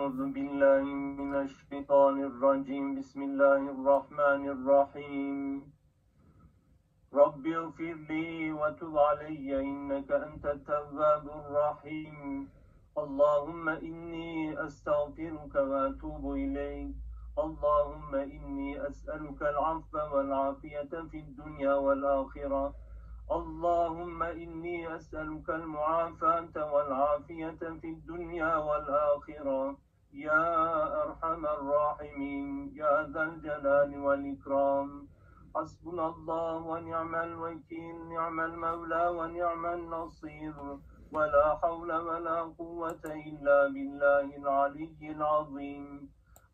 أعوذ بالله من الشيطان الرجيم. بسم الله الرحمن الرحيم. رب اغفر لي وتب علي إنك أنت التواب الرحيم. اللهم إني أستغفرك وأتوب إليك. اللهم إني أسألك العفو والعافية في الدنيا والآخرة. اللهم إني أسألك المعافاة والعافية في الدنيا والآخرة. يا أرحم الراحمين يا ذا الجلال والإكرام. حسبنا الله ونعم الوكيل نعم المولى ونعم النصير. ولا حول ولا قوة إلا بالله العلي العظيم.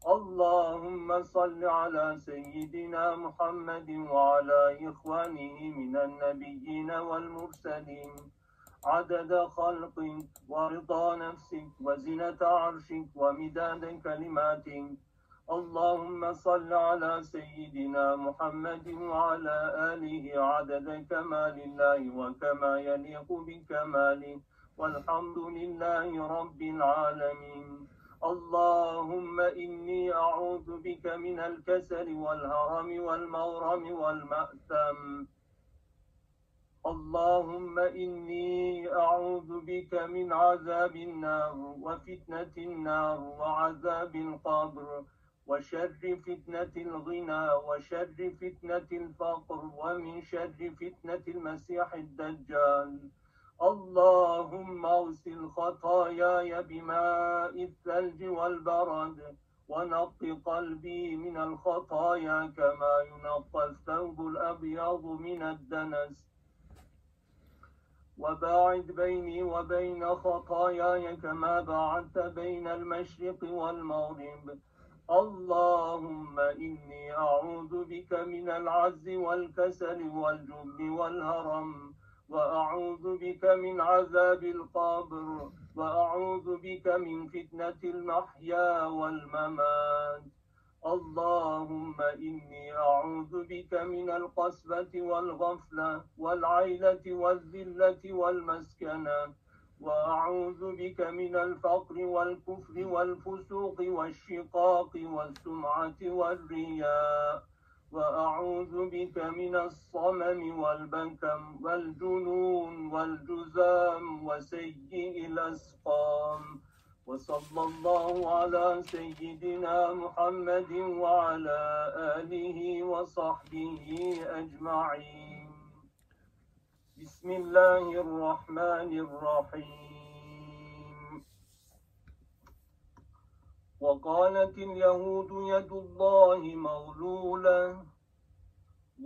اللهم صل على سيدنا محمد وعلى إخوانه من النبيين والمرسلين. عدد خلقك ورضا نفسك وزنة عرشك ومداد كلماتك. اللهم صل على سيدنا محمد وعلى آله عدد كمال الله وكما يليق بكماله. والحمد لله رب العالمين. اللهم إني أعوذ بك من الكسل والهرم والمورم والمأثم. اللهم إني أعوذ بك من عذاب النار وفتنة النار وعذاب القبر وشر فتنة الغنى وشر فتنة الفقر ومن شر فتنة المسيح الدجال. اللهم اغسل خطاياي بماء الثلج والبرد ونق قلبي من الخطايا كما ينقى الثوب الأبيض من الدنس. وباعد بيني وبين خطاياي كما باعدت بين المشرق والمغرب. اللهم إني أعوذ بك من العز والكسل والجبن والهرم وأعوذ بك من عذاب القبر وأعوذ بك من فتنة المحيا والممات. اللهم إني أعوذ بك من القسوة والغفلة والعيلة والذلة والمسكنة وأعوذ بك من الفقر والكفر والفسوق والشقاق والسمعة والرياء وأعوذ بك من الصمم والبكم والجنون والجزام وسيء الأسقام. وصلى الله على سيدنا محمد وعلى آله وصحبه أجمعين. بسم الله الرحمن الرحيم. وقالت اليهود يد الله مغلولة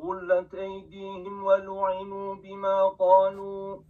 غلت أيديهم ولعنوا بما قالوا.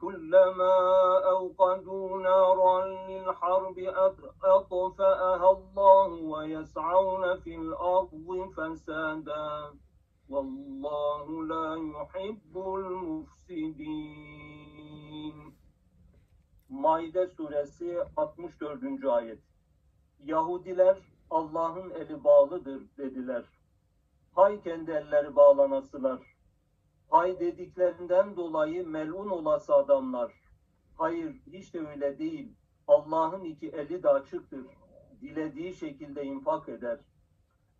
كلما أوقدوا نارا للحرب أطفأها الله ويسعون في الأرض فسادا والله لا يحب المفسدين Maide suresi 64. ayet Yahudiler Allah'ın eli bağlıdır dediler. Hay kendi elleri bağlanasılar. Hay dediklerinden dolayı melun olası adamlar. Hayır hiç de öyle değil. Allah'ın iki eli de açıktır. Dilediği şekilde infak eder.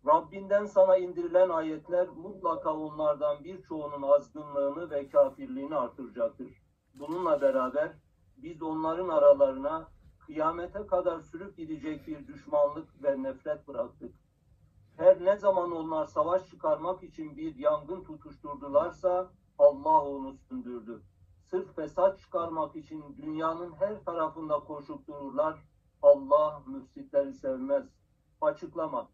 Rabbinden sana indirilen ayetler mutlaka onlardan birçoğunun azgınlığını ve kafirliğini artıracaktır. Bununla beraber biz onların aralarına kıyamete kadar sürüp gidecek bir düşmanlık ve nefret bıraktık. Her ne zaman onlar savaş çıkarmak için bir yangın tutuşturdularsa Allah onu söndürdü. Sırf fesat çıkarmak için dünyanın her tarafında koşup dururlar. Allah müfsitleri sevmez. Açıklama.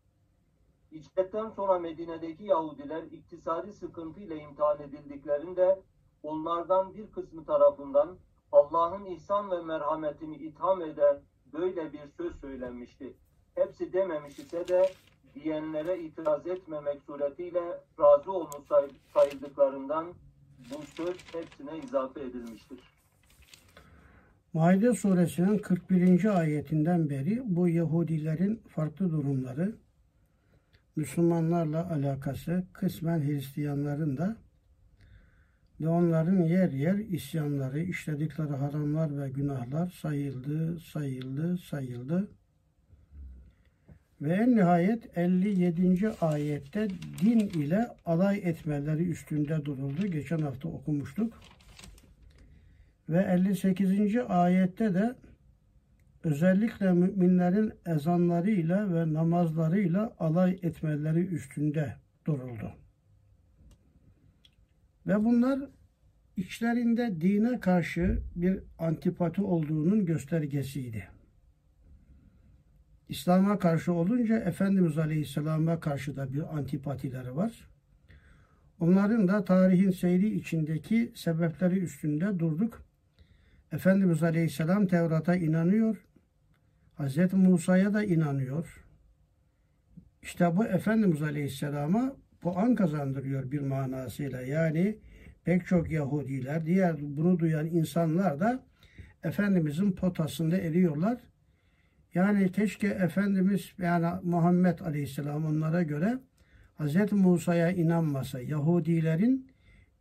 İçetten sonra Medine'deki Yahudiler iktisadi sıkıntı ile imtihan edildiklerinde onlardan bir kısmı tarafından Allah'ın ihsan ve merhametini itham eden böyle bir söz söylenmişti. Hepsi dememiş ise de diyenlere itiraz etmemek suretiyle razı olmuş say- sayıldıklarından bu söz hepsine izafe edilmiştir. Maide suresinin 41. ayetinden beri bu Yahudilerin farklı durumları, Müslümanlarla alakası, kısmen Hristiyanların da ve onların yer yer isyanları, işledikleri haramlar ve günahlar sayıldı, sayıldı, sayıldı. Ve en nihayet 57. ayette din ile alay etmeleri üstünde duruldu. Geçen hafta okumuştuk. Ve 58. ayette de özellikle müminlerin ezanlarıyla ve namazlarıyla alay etmeleri üstünde duruldu. Ve bunlar içlerinde dine karşı bir antipati olduğunun göstergesiydi. İslam'a karşı olunca Efendimiz Aleyhisselam'a karşı da bir antipatileri var. Onların da tarihin seyri içindeki sebepleri üstünde durduk. Efendimiz Aleyhisselam Tevrat'a inanıyor. Hz. Musa'ya da inanıyor. İşte bu Efendimiz Aleyhisselam'a puan kazandırıyor bir manasıyla. Yani pek çok Yahudiler, diğer bunu duyan insanlar da Efendimizin potasında eriyorlar. Yani keşke Efendimiz yani Muhammed Aleyhisselam onlara göre Hz. Musa'ya inanmasa Yahudilerin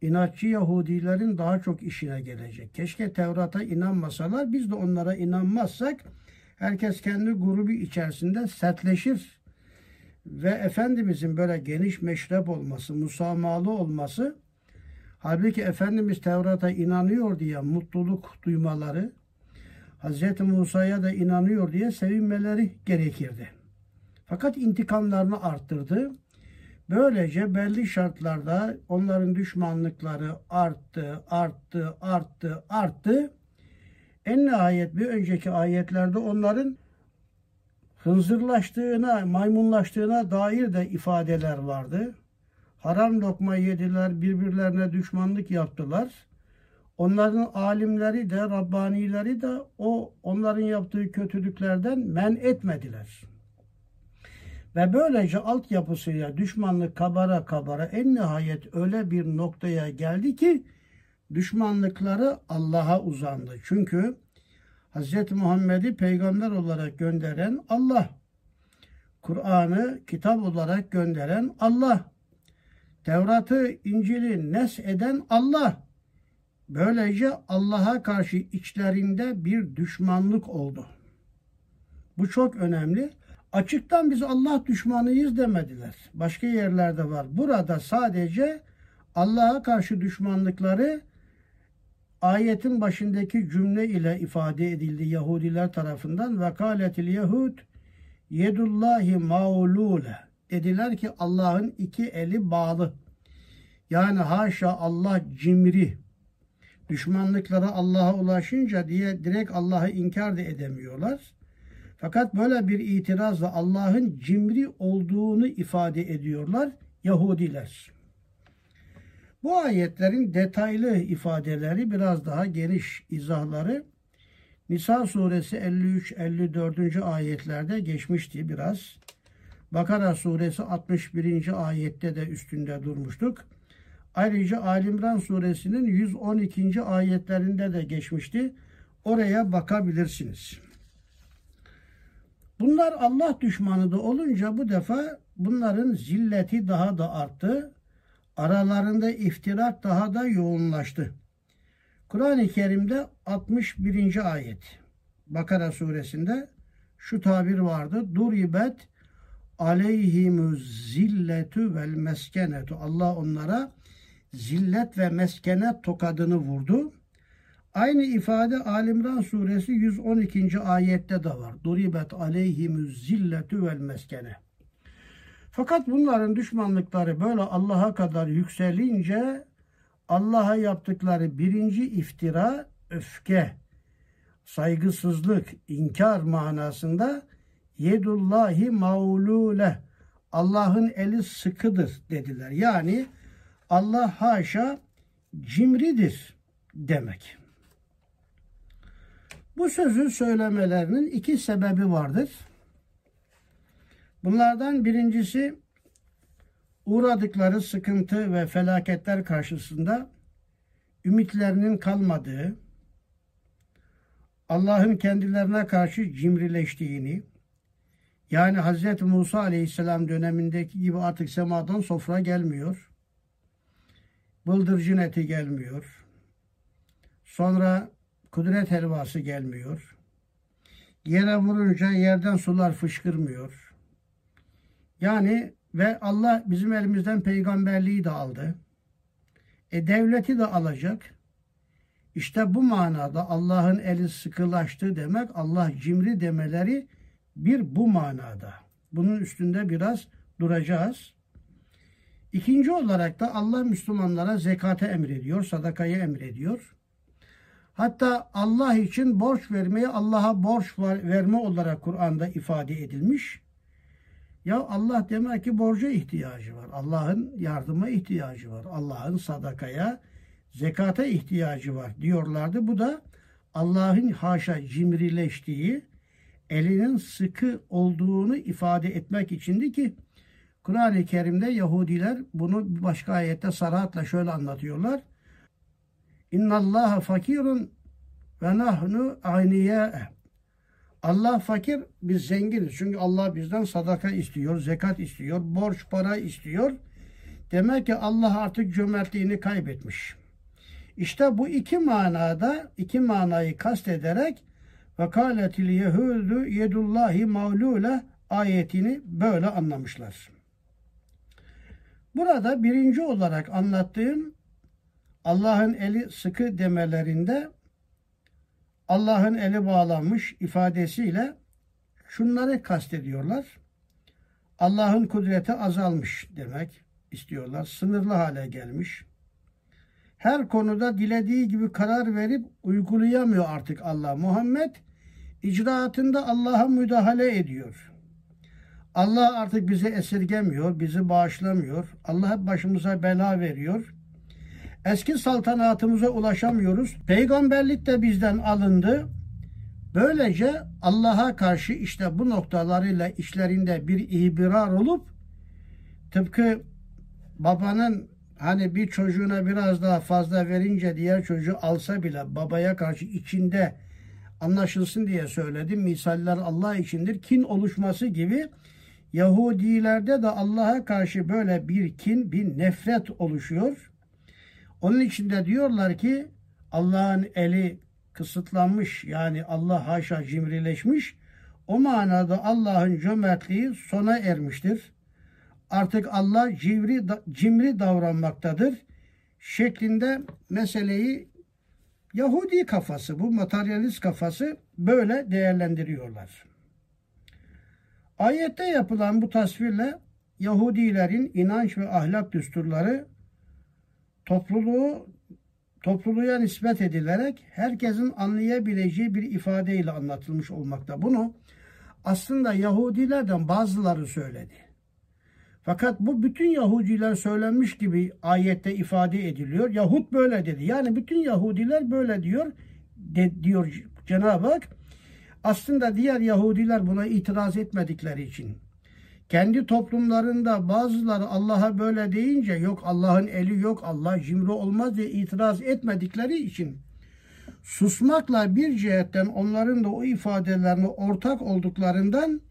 inatçı Yahudilerin daha çok işine gelecek. Keşke Tevrat'a inanmasalar biz de onlara inanmazsak herkes kendi grubu içerisinde sertleşir. Ve Efendimizin böyle geniş meşrep olması, musamalı olması halbuki Efendimiz Tevrat'a inanıyor diye mutluluk duymaları, Hz. Musa'ya da inanıyor diye sevinmeleri gerekirdi. Fakat intikamlarını arttırdı. Böylece belli şartlarda onların düşmanlıkları arttı, arttı, arttı, arttı. En nihayet bir önceki ayetlerde onların hınzırlaştığına, maymunlaştığına dair de ifadeler vardı. Haram lokma yediler, birbirlerine düşmanlık yaptılar. Onların alimleri de, Rabbanileri de o onların yaptığı kötülüklerden men etmediler. Ve böylece altyapısıyla düşmanlık kabara kabara en nihayet öyle bir noktaya geldi ki düşmanlıkları Allah'a uzandı. Çünkü Hz. Muhammed'i peygamber olarak gönderen Allah. Kur'an'ı kitap olarak gönderen Allah. Tevrat'ı, İncil'i nes eden Allah. Böylece Allah'a karşı içlerinde bir düşmanlık oldu. Bu çok önemli. Açıktan biz Allah düşmanıyız demediler. Başka yerlerde var. Burada sadece Allah'a karşı düşmanlıkları ayetin başındaki cümle ile ifade edildi Yahudiler tarafından. Ve kâletil yehud yedullahi maulule. Dediler ki Allah'ın iki eli bağlı. Yani haşa Allah cimri. Düşmanlıkları Allah'a ulaşınca diye direkt Allah'ı inkar da edemiyorlar. Fakat böyle bir itirazla Allah'ın cimri olduğunu ifade ediyorlar Yahudiler. Bu ayetlerin detaylı ifadeleri biraz daha geniş izahları Nisa suresi 53-54. ayetlerde geçmişti biraz. Bakara suresi 61. ayette de üstünde durmuştuk. Ayrıca Alimran suresinin 112. ayetlerinde de geçmişti. Oraya bakabilirsiniz. Bunlar Allah düşmanı da olunca bu defa bunların zilleti daha da arttı. Aralarında iftirak daha da yoğunlaştı. Kur'an-ı Kerim'de 61. ayet Bakara suresinde şu tabir vardı. Duribet aleyhimüz zilletu vel meskenetu. Allah onlara zillet ve meskenet tokadını vurdu. Aynı ifade Alimran suresi 112. ayette de var. Duribet aleyhimüz zilletu vel meskene. Fakat bunların düşmanlıkları böyle Allah'a kadar yükselince Allah'a yaptıkları birinci iftira öfke, saygısızlık, inkar manasında yedullahi maulule Allah'ın eli sıkıdır dediler. Yani Allah haşa cimridir demek. Bu sözü söylemelerinin iki sebebi vardır. Bunlardan birincisi uğradıkları sıkıntı ve felaketler karşısında ümitlerinin kalmadığı, Allah'ın kendilerine karşı cimrileştiğini, yani Hz. Musa aleyhisselam dönemindeki gibi artık semadan sofra gelmiyor. Bıldırcın eti gelmiyor. Sonra kudret helvası gelmiyor. Yere vurunca yerden sular fışkırmıyor. Yani ve Allah bizim elimizden peygamberliği de aldı. E devleti de alacak. İşte bu manada Allah'ın eli sıkılaştı demek, Allah cimri demeleri bir bu manada. Bunun üstünde biraz duracağız. İkinci olarak da Allah Müslümanlara zekate emrediyor, sadakayı emrediyor. Hatta Allah için borç vermeyi Allah'a borç verme olarak Kur'an'da ifade edilmiş. Ya Allah demek ki borca ihtiyacı var. Allah'ın yardıma ihtiyacı var. Allah'ın sadakaya, zekata ihtiyacı var diyorlardı. Bu da Allah'ın haşa cimrileştiği, elinin sıkı olduğunu ifade etmek içindi ki Kur'an-ı Kerim'de Yahudiler bunu başka ayette sarahatla şöyle anlatıyorlar. İnna Allah fakirun ve nahnu ayniyâe. Allah fakir, biz zenginiz. Çünkü Allah bizden sadaka istiyor, zekat istiyor, borç para istiyor. Demek ki Allah artık cömertliğini kaybetmiş. İşte bu iki manada, iki manayı kastederek ve kâletil yehudu yedullahi mağlule ayetini böyle anlamışlar. Burada birinci olarak anlattığım Allah'ın eli sıkı demelerinde Allah'ın eli bağlanmış ifadesiyle şunları kastediyorlar. Allah'ın kudreti azalmış demek istiyorlar. Sınırlı hale gelmiş. Her konuda dilediği gibi karar verip uygulayamıyor artık Allah. Muhammed icraatında Allah'a müdahale ediyor. Allah artık bizi esirgemiyor, bizi bağışlamıyor. Allah hep başımıza bela veriyor. Eski saltanatımıza ulaşamıyoruz. Peygamberlik de bizden alındı. Böylece Allah'a karşı işte bu noktalarıyla işlerinde bir ibrar olup tıpkı babanın hani bir çocuğuna biraz daha fazla verince diğer çocuğu alsa bile babaya karşı içinde anlaşılsın diye söyledim. Misaller Allah içindir. Kin oluşması gibi Yahudilerde de Allah'a karşı böyle bir kin, bir nefret oluşuyor. Onun için de diyorlar ki Allah'ın eli kısıtlanmış yani Allah haşa cimrileşmiş. O manada Allah'ın cömertliği sona ermiştir. Artık Allah cimri, cimri davranmaktadır şeklinde meseleyi Yahudi kafası, bu materyalist kafası böyle değerlendiriyorlar. Ayette yapılan bu tasvirle Yahudilerin inanç ve ahlak düsturları topluluğu topluluğa nispet edilerek herkesin anlayabileceği bir ifadeyle anlatılmış olmakta. Bunu aslında Yahudilerden bazıları söyledi. Fakat bu bütün Yahudiler söylenmiş gibi ayette ifade ediliyor. Yahut böyle dedi. Yani bütün Yahudiler böyle diyor de, diyor Cenab-ı Hak. Aslında diğer Yahudiler buna itiraz etmedikleri için kendi toplumlarında bazıları Allah'a böyle deyince yok Allah'ın eli yok Allah cimri olmaz diye itiraz etmedikleri için susmakla bir cihetten onların da o ifadelerine ortak olduklarından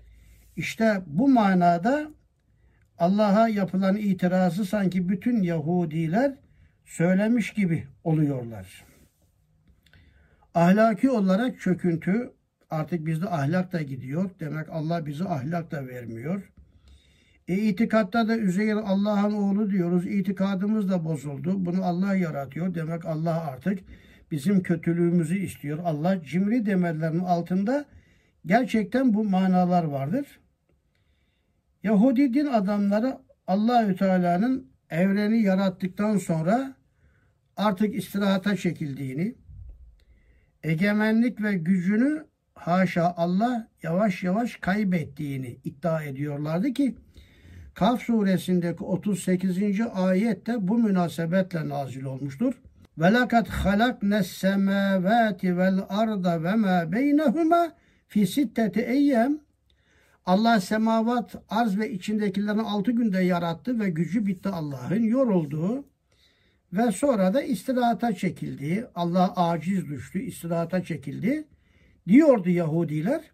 işte bu manada Allah'a yapılan itirazı sanki bütün Yahudiler söylemiş gibi oluyorlar. Ahlaki olarak çöküntü artık bizde ahlak da gidiyor. Demek Allah bize ahlak da vermiyor. E, itikatta da Üzeyir Allah'ın oğlu diyoruz. İtikadımız da bozuldu. Bunu Allah yaratıyor. Demek Allah artık bizim kötülüğümüzü istiyor. Allah cimri demelerinin altında gerçekten bu manalar vardır. Yahudi din adamları Allahü Teala'nın evreni yarattıktan sonra artık istirahata çekildiğini, egemenlik ve gücünü haşa Allah yavaş yavaş kaybettiğini iddia ediyorlardı ki Kaf suresindeki 38. ayette bu münasebetle nazil olmuştur. Ve lekad halaknes semavati vel arda ve ma beynehuma fi sitteti eyyem Allah semavat, arz ve içindekilerini altı günde yarattı ve gücü bitti Allah'ın. Yorulduğu ve sonra da istirahata çekildi. Allah aciz düştü, istirahata çekildi. Diyordu Yahudiler.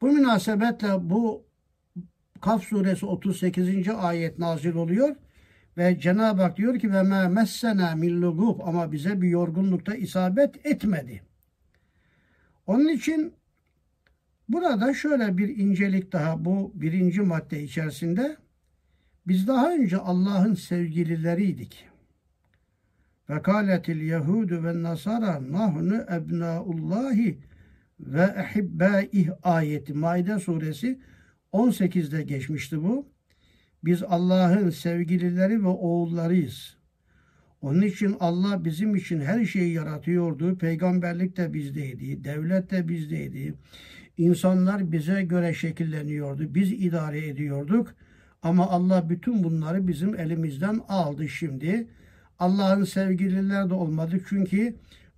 Bu münasebetle bu Kaf suresi 38. ayet nazil oluyor. Ve Cenab-ı Hak diyor ki ve me messena min lugub ama bize bir yorgunlukta isabet etmedi. Onun için burada şöyle bir incelik daha bu birinci madde içerisinde biz daha önce Allah'ın sevgilileriydik. Ve kâletil yehudu ve nasara nahnu ebnaullahi ve ehibbâih ayeti Maide suresi 18'de geçmişti bu. Biz Allah'ın sevgilileri ve oğullarıyız. Onun için Allah bizim için her şeyi yaratıyordu. Peygamberlik de bizdeydi, devlet de bizdeydi. İnsanlar bize göre şekilleniyordu. Biz idare ediyorduk. Ama Allah bütün bunları bizim elimizden aldı şimdi. Allah'ın sevgilileri de olmadı. Çünkü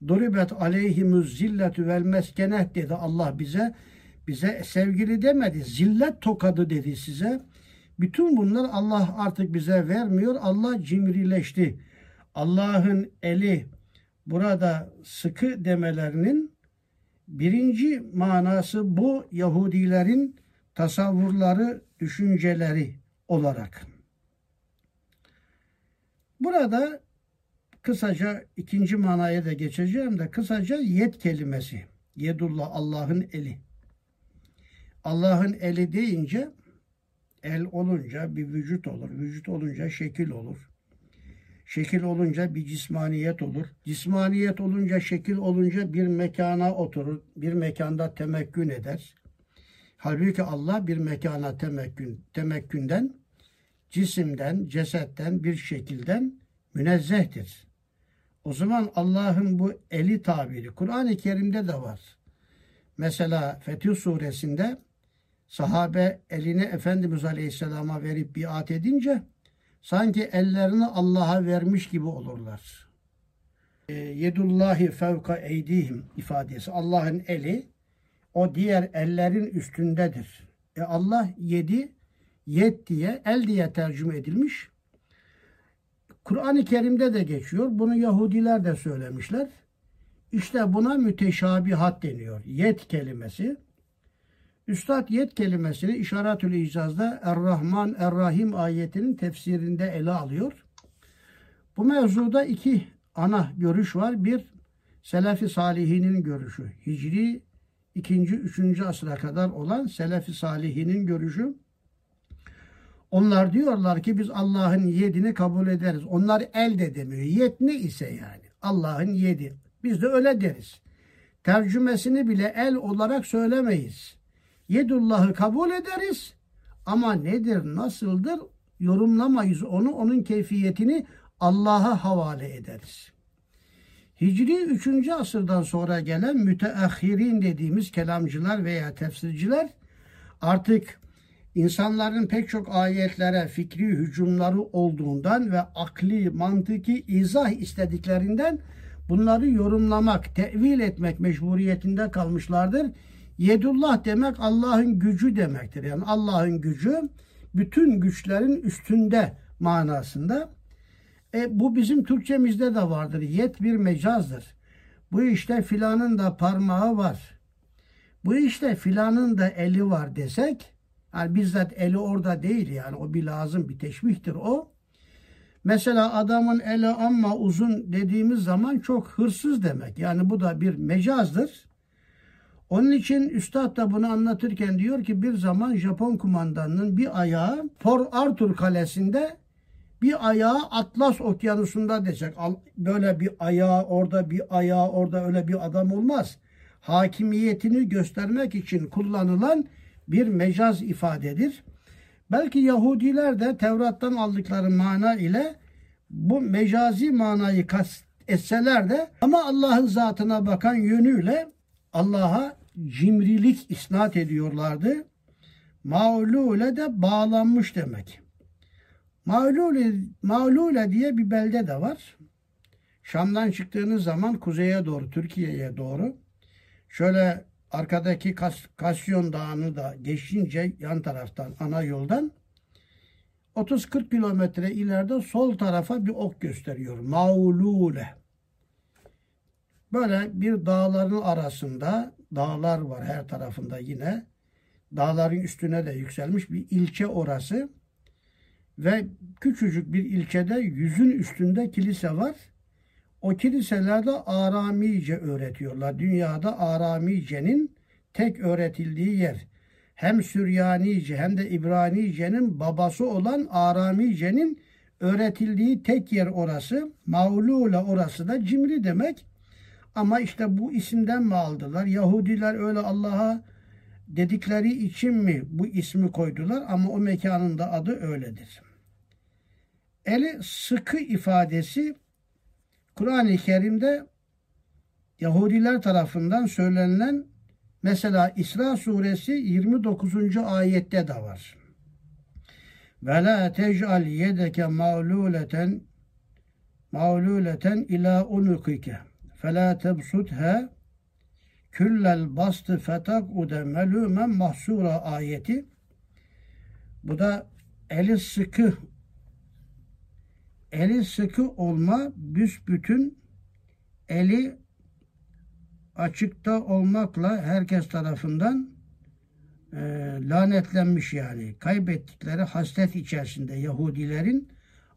duribet aleyhimüz zilletü vel meskenet dedi Allah bize. Bize sevgili demedi. Zillet tokadı dedi size. Bütün bunlar Allah artık bize vermiyor. Allah cimrileşti. Allah'ın eli burada sıkı demelerinin birinci manası bu Yahudilerin tasavvurları, düşünceleri olarak. Burada kısaca ikinci manaya da geçeceğim de kısaca yet kelimesi. Yedullah Allah'ın eli. Allah'ın eli deyince el olunca bir vücut olur. Vücut olunca şekil olur. Şekil olunca bir cismaniyet olur. Cismaniyet olunca, şekil olunca bir mekana oturur. Bir mekanda temekkün eder. Halbuki Allah bir mekana temekkün, temekkünden, cisimden, cesetten, bir şekilden münezzehtir. O zaman Allah'ın bu eli tabiri Kur'an-ı Kerim'de de var. Mesela Fetih suresinde sahabe elini Efendimiz Aleyhisselam'a verip biat edince sanki ellerini Allah'a vermiş gibi olurlar. E, Yedullahi fevka eydihim ifadesi. Allah'ın eli o diğer ellerin üstündedir. E Allah yedi, yet diye, el diye tercüme edilmiş. Kur'an-ı Kerim'de de geçiyor. Bunu Yahudiler de söylemişler. İşte buna müteşabihat deniyor. Yet kelimesi. Üstad yet kelimesini İşaretül İcaz'da Er-Rahman Er-Rahim ayetinin tefsirinde ele alıyor. Bu mevzuda iki ana görüş var. Bir, Selefi Salihinin görüşü. Hicri 2. 3. asra kadar olan Selefi Salihinin görüşü. Onlar diyorlar ki biz Allah'ın yedini kabul ederiz. Onlar el de demiyor. Yet ne ise yani. Allah'ın yedi. Biz de öyle deriz. Tercümesini bile el olarak söylemeyiz. Yedullah'ı kabul ederiz. Ama nedir, nasıldır yorumlamayız onu. Onun keyfiyetini Allah'a havale ederiz. Hicri 3. asırdan sonra gelen müteahhirin dediğimiz kelamcılar veya tefsirciler artık insanların pek çok ayetlere fikri hücumları olduğundan ve akli, mantıki izah istediklerinden bunları yorumlamak, tevil etmek mecburiyetinde kalmışlardır. Yedullah demek Allah'ın gücü demektir. Yani Allah'ın gücü bütün güçlerin üstünde manasında. E, bu bizim Türkçemizde de vardır. Yet bir mecazdır. Bu işte filanın da parmağı var. Bu işte filanın da eli var desek, yani bizzat eli orada değil yani o bir lazım bir teşbihtir o. Mesela adamın eli ama uzun dediğimiz zaman çok hırsız demek. Yani bu da bir mecazdır. Onun için üstad da bunu anlatırken diyor ki bir zaman Japon kumandanının bir ayağı Port Arthur kalesinde bir ayağı Atlas okyanusunda desek böyle bir ayağı orada bir ayağı orada öyle bir adam olmaz. Hakimiyetini göstermek için kullanılan bir mecaz ifadedir. Belki Yahudiler de Tevrat'tan aldıkları mana ile bu mecazi manayı kast etseler de ama Allah'ın zatına bakan yönüyle Allah'a cimrilik isnat ediyorlardı. Maulule de bağlanmış demek. Maulule, Maulule diye bir belde de var. Şam'dan çıktığınız zaman kuzeye doğru, Türkiye'ye doğru şöyle arkadaki Kas Kasyon Dağı'nı da geçince yan taraftan ana yoldan 30-40 kilometre ileride sol tarafa bir ok gösteriyor. Maulule. Böyle bir dağların arasında dağlar var her tarafında yine. Dağların üstüne de yükselmiş bir ilçe orası. Ve küçücük bir ilçede yüzün üstünde kilise var. O kiliselerde Aramice öğretiyorlar. Dünyada Aramice'nin tek öğretildiği yer. Hem Süryanice hem de İbranice'nin babası olan Aramice'nin öğretildiği tek yer orası. Maulula orası da cimri demek. Ama işte bu isimden mi aldılar? Yahudiler öyle Allah'a dedikleri için mi bu ismi koydular? Ama o mekanın da adı öyledir. Eli sıkı ifadesi Kur'an-ı Kerim'de Yahudiler tarafından söylenilen mesela İsra suresi 29. ayette de var. Ve la tec'al yedeke mağluleten mağluleten ila unukike fe la tebsutha küllel bastı fetakude melûmen mahsura ayeti. Bu da eli sıkı eli sıkı olma büsbütün eli açıkta olmakla herkes tarafından e, lanetlenmiş yani. Kaybettikleri hasret içerisinde Yahudilerin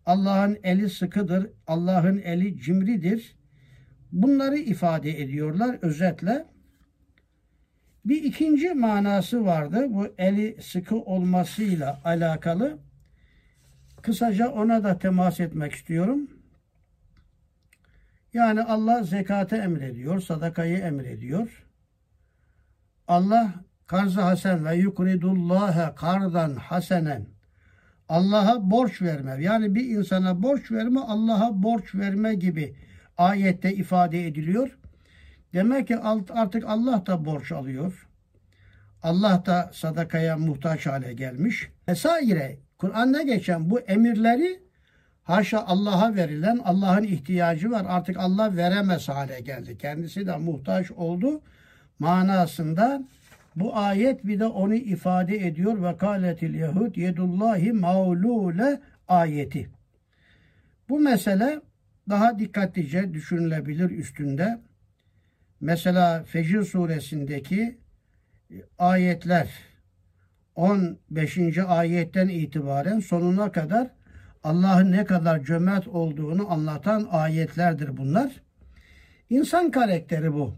Allah'ın eli sıkıdır, Allah'ın eli cimridir. Bunları ifade ediyorlar özetle. Bir ikinci manası vardı. Bu eli sıkı olmasıyla alakalı. Kısaca ona da temas etmek istiyorum. Yani Allah zekatı emrediyor, sadakayı emrediyor. Allah karzı hasen ve yukridullaha kardan hasenen Allah'a borç verme. Yani bir insana borç verme, Allah'a borç verme gibi ayette ifade ediliyor. Demek ki artık Allah da borç alıyor. Allah da sadakaya muhtaç hale gelmiş. Vesaire Kur'an'da geçen bu emirleri haşa Allah'a verilen Allah'ın ihtiyacı var. Artık Allah veremez hale geldi. Kendisi de muhtaç oldu manasında bu ayet bir de onu ifade ediyor. Ve kâletil yehud yedullahi mağlule ayeti. Bu mesele daha dikkatlice düşünülebilir üstünde. Mesela Fecr suresindeki ayetler 15. ayetten itibaren sonuna kadar Allah'ın ne kadar cömert olduğunu anlatan ayetlerdir bunlar. İnsan karakteri bu.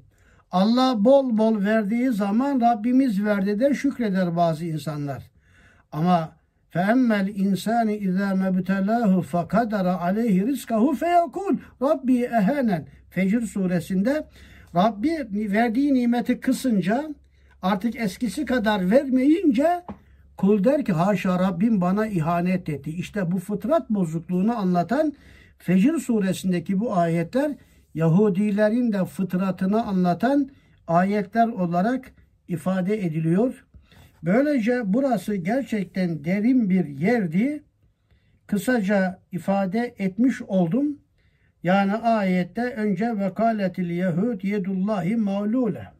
Allah bol bol verdiği zaman Rabbimiz verdi de şükreder bazı insanlar. Ama فَاَمَّا الْاِنْسَانِ اِذَا مَبْتَلَاهُ فَقَدَرَ عَلَيْهِ رِزْقَهُ فَيَقُولُ Rabbi ehenen Fecr suresinde Rabbi verdiği nimeti kısınca artık eskisi kadar vermeyince kul der ki haşa Rabbim bana ihanet etti. İşte bu fıtrat bozukluğunu anlatan Fecr suresindeki bu ayetler Yahudilerin de fıtratını anlatan ayetler olarak ifade ediliyor. Böylece burası gerçekten derin bir yerdi. Kısaca ifade etmiş oldum. Yani ayette önce vekaletil yehud yedullahi mağlule.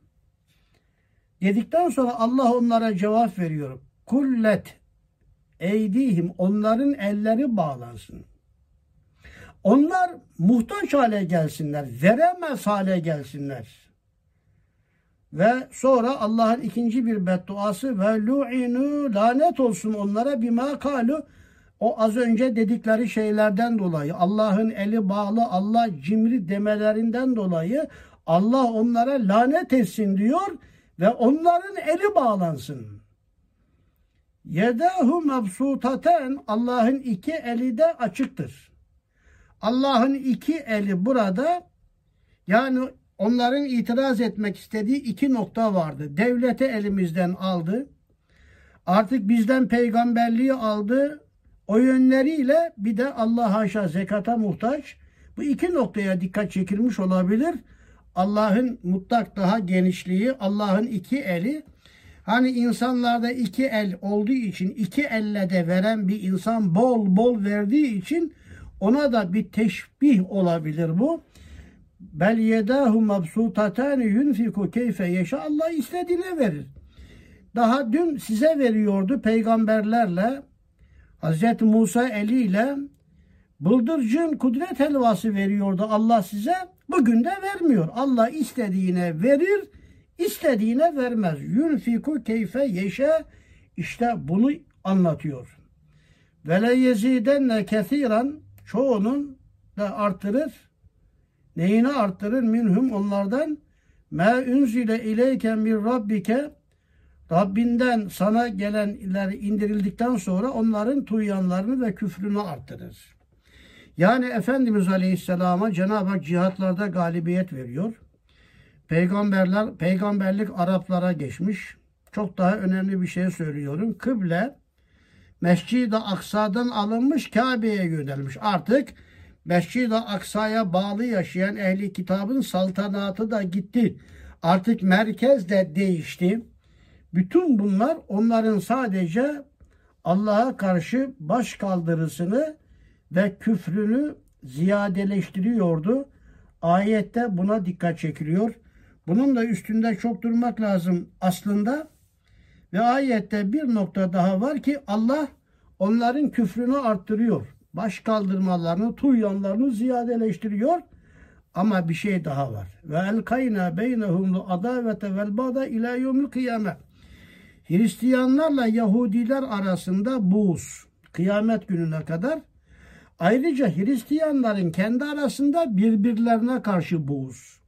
Dedikten sonra Allah onlara cevap veriyor. Kullet eydihim onların elleri bağlansın. Onlar muhtaç hale gelsinler, veremez hale gelsinler. Ve sonra Allah'ın ikinci bir bedduası ve lu'inu lanet olsun onlara bima kalu o az önce dedikleri şeylerden dolayı Allah'ın eli bağlı Allah cimri demelerinden dolayı Allah onlara lanet etsin diyor ve onların eli bağlansın. Yedahu mebsutaten Allah'ın iki eli de açıktır. Allah'ın iki eli burada yani onların itiraz etmek istediği iki nokta vardı. Devleti elimizden aldı. Artık bizden peygamberliği aldı. O yönleriyle bir de Allah haşa zekata muhtaç. Bu iki noktaya dikkat çekilmiş olabilir. Allah'ın mutlak daha genişliği, Allah'ın iki eli. Hani insanlarda iki el olduğu için iki elle de veren bir insan bol bol verdiği için ona da bir teşbih olabilir bu. Bel yedahu mabsutatani yunfiku keyfe yeşa. Allah istediğine verir. Daha dün size veriyordu peygamberlerle Hz. Musa eliyle bıldırcın kudret helvası veriyordu Allah size. Bugün de vermiyor. Allah istediğine verir, istediğine vermez. Yunfiku keyfe yeşe işte bunu anlatıyor. Ve le yezidenne kethiran çoğunun da artırır. Neyini arttırır? Minhum onlardan ma unzile ileyke min rabbike Rabbinden sana gelenler indirildikten sonra onların tuyanlarını ve küfrünü arttırır. Yani Efendimiz Aleyhisselam'a Cenab-ı Hak cihatlarda galibiyet veriyor. Peygamberler, peygamberlik Araplara geçmiş. Çok daha önemli bir şey söylüyorum. Kıble Mescid-i Aksa'dan alınmış Kabe'ye yönelmiş. Artık Mescid-i Aksa'ya bağlı yaşayan ehli kitabın saltanatı da gitti. Artık merkez de değişti. Bütün bunlar onların sadece Allah'a karşı baş kaldırısını ve küfrünü ziyadeleştiriyordu. Ayette buna dikkat çekiliyor. Bunun da üstünde çok durmak lazım aslında. Ve ayette bir nokta daha var ki Allah onların küfrünü arttırıyor. Baş kaldırmalarını, tuyanlarını ziyadeleştiriyor. Ama bir şey daha var. Ve el kayna beynehum adavete vel bada ila yevmil kıyamet. Hristiyanlarla Yahudiler arasında buğz. Kıyamet gününe kadar. Ayrıca Hristiyanların kendi arasında birbirlerine karşı buğz.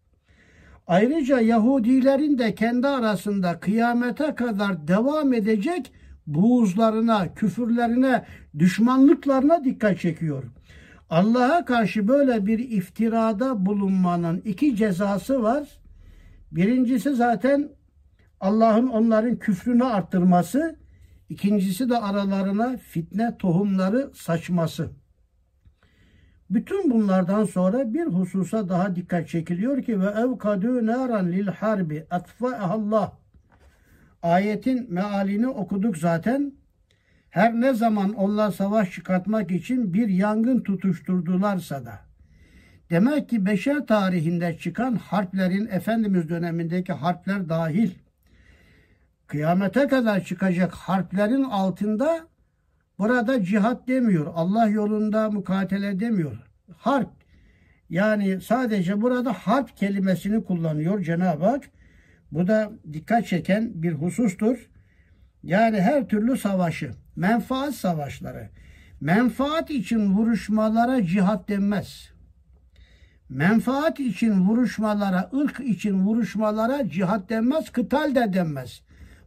Ayrıca Yahudilerin de kendi arasında kıyamete kadar devam edecek buğuzlarına, küfürlerine, düşmanlıklarına dikkat çekiyor. Allah'a karşı böyle bir iftirada bulunmanın iki cezası var. Birincisi zaten Allah'ın onların küfrünü arttırması, ikincisi de aralarına fitne tohumları saçması. Bütün bunlardan sonra bir hususa daha dikkat çekiliyor ki ve evkadü naran lil harbi Allah. Ayetin mealini okuduk zaten. Her ne zaman onlar savaş çıkartmak için bir yangın tutuşturdularsa da. Demek ki beşer tarihinde çıkan harplerin Efendimiz dönemindeki harpler dahil kıyamete kadar çıkacak harplerin altında burada cihat demiyor. Allah yolunda mukatele demiyor. Harp. Yani sadece burada harp kelimesini kullanıyor Cenab-ı Hak. Bu da dikkat çeken bir husustur. Yani her türlü savaşı, menfaat savaşları, menfaat için vuruşmalara cihat denmez. Menfaat için vuruşmalara, ırk için vuruşmalara cihat denmez, kıtal de denmez.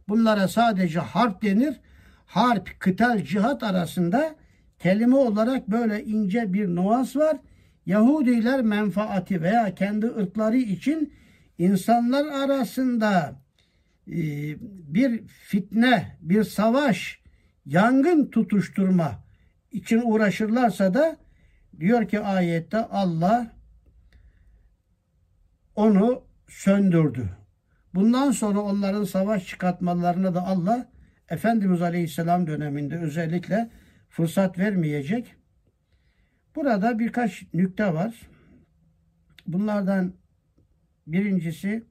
Bunlara sadece harp denir. Harp, kıtal, cihat arasında kelime olarak böyle ince bir nuans var. Yahudiler menfaati veya kendi ırkları için insanlar arasında e, bir fitne, bir savaş, yangın tutuşturma için uğraşırlarsa da diyor ki ayette Allah onu söndürdü. Bundan sonra onların savaş çıkartmalarına da Allah Efendimiz Aleyhisselam döneminde özellikle fırsat vermeyecek. Burada birkaç nükte var. Bunlardan birincisi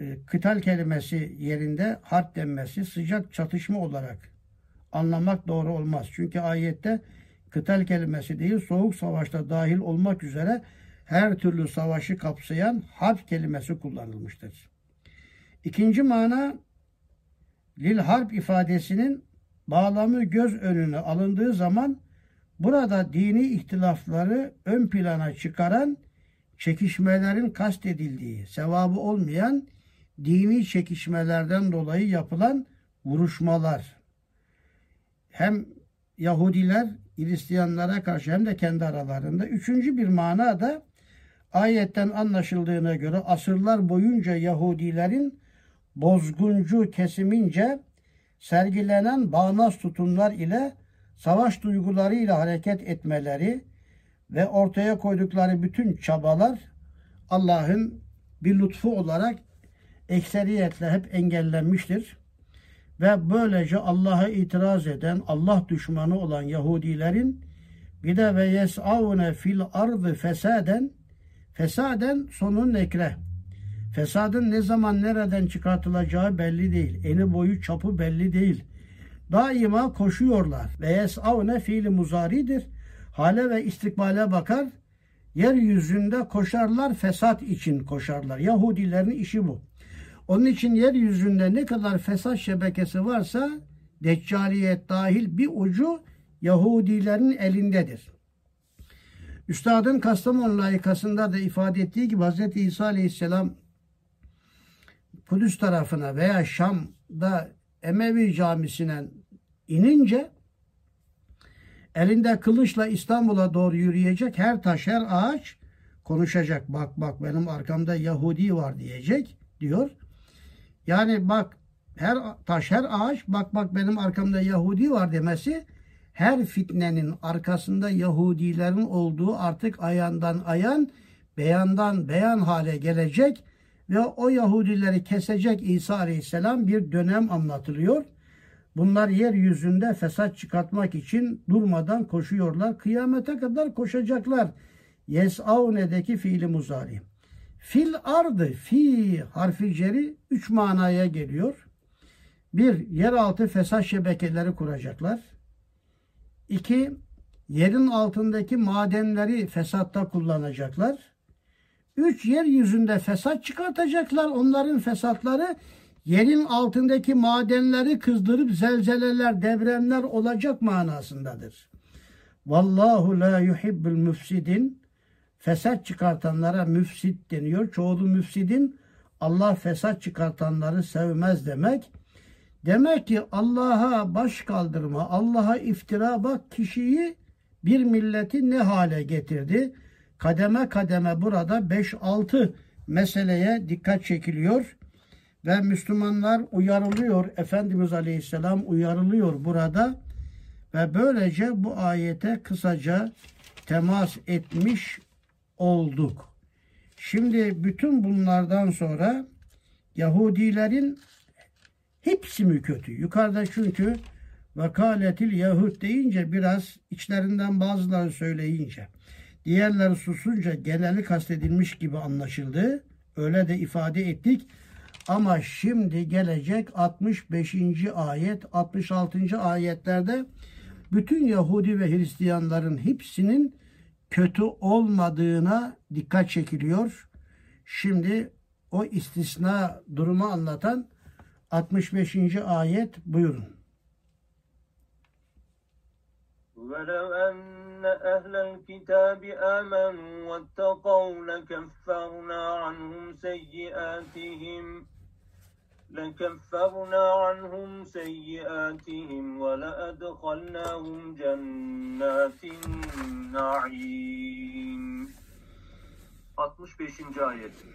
e, kıtal kelimesi yerinde harp denmesi sıcak çatışma olarak anlamak doğru olmaz. Çünkü ayette kıtal kelimesi değil soğuk savaşta dahil olmak üzere her türlü savaşı kapsayan harp kelimesi kullanılmıştır. İkinci mana lil harp ifadesinin bağlamı göz önüne alındığı zaman burada dini ihtilafları ön plana çıkaran çekişmelerin kastedildiği, sevabı olmayan dini çekişmelerden dolayı yapılan vuruşmalar hem Yahudiler Hristiyanlara karşı hem de kendi aralarında. Üçüncü bir mana da ayetten anlaşıldığına göre asırlar boyunca Yahudilerin bozguncu kesimince sergilenen bağnaz tutumlar ile savaş duygularıyla hareket etmeleri ve ortaya koydukları bütün çabalar Allah'ın bir lütfu olarak ekseriyetle hep engellenmiştir. Ve böylece Allah'a itiraz eden, Allah düşmanı olan Yahudilerin bir de ve yes'avne fil ardı fesaden Fesaden sonu nekre. Fesadın ne zaman nereden çıkartılacağı belli değil. Eni boyu çapı belli değil. Daima koşuyorlar. Ve yes'avne fiili muzaridir. Hale ve istikbale bakar. Yeryüzünde koşarlar, fesat için koşarlar. Yahudilerin işi bu. Onun için yeryüzünde ne kadar fesat şebekesi varsa Deccaliyet dahil bir ucu Yahudilerin elindedir. Üstadın Kastamonu layıkasında da ifade ettiği gibi Hz. İsa Aleyhisselam Kudüs tarafına veya Şam'da Emevi camisine inince elinde kılıçla İstanbul'a doğru yürüyecek her taş her ağaç konuşacak. Bak bak benim arkamda Yahudi var diyecek diyor. Yani bak her taş her ağaç bak bak benim arkamda Yahudi var demesi her fitnenin arkasında Yahudilerin olduğu artık ayandan ayan beyandan beyan hale gelecek ve o Yahudileri kesecek İsa Aleyhisselam bir dönem anlatılıyor. Bunlar yeryüzünde fesat çıkartmak için durmadan koşuyorlar. Kıyamete kadar koşacaklar. Yes'avne'deki fiili muzari. Fil ardı, fi harfi ceri üç manaya geliyor. Bir, yeraltı fesat şebekeleri kuracaklar. İki, yerin altındaki madenleri fesatta kullanacaklar. Üç, yeryüzünde fesat çıkartacaklar. Onların fesatları yerin altındaki madenleri kızdırıp zelzeleler, depremler olacak manasındadır. Vallahu la yuhibbul müfsidin. Fesat çıkartanlara müfsit deniyor. Çoğulu müfsidin Allah fesat çıkartanları sevmez demek. Demek ki Allah'a baş kaldırma, Allah'a iftira bak kişiyi bir milleti ne hale getirdi? Kademe kademe burada 5-6 meseleye dikkat çekiliyor ve Müslümanlar uyarılıyor. Efendimiz Aleyhisselam uyarılıyor burada ve böylece bu ayete kısaca temas etmiş olduk. Şimdi bütün bunlardan sonra Yahudilerin hepsi mi kötü? Yukarıda çünkü vakaletil Yahud deyince biraz içlerinden bazıları söyleyince diğerleri susunca geneli kastedilmiş gibi anlaşıldı. Öyle de ifade ettik. Ama şimdi gelecek 65. ayet, 66. ayetlerde bütün Yahudi ve Hristiyanların hepsinin kötü olmadığına dikkat çekiliyor. Şimdi o istisna durumu anlatan 65. ayet buyurun. ولو أن أهل الكتاب آمنوا واتقوا لكفرنا عنهم سيئاتهم لكفرنا عنهم سيئاتهم ولأدخلناهم جنات النعيم 65. ayet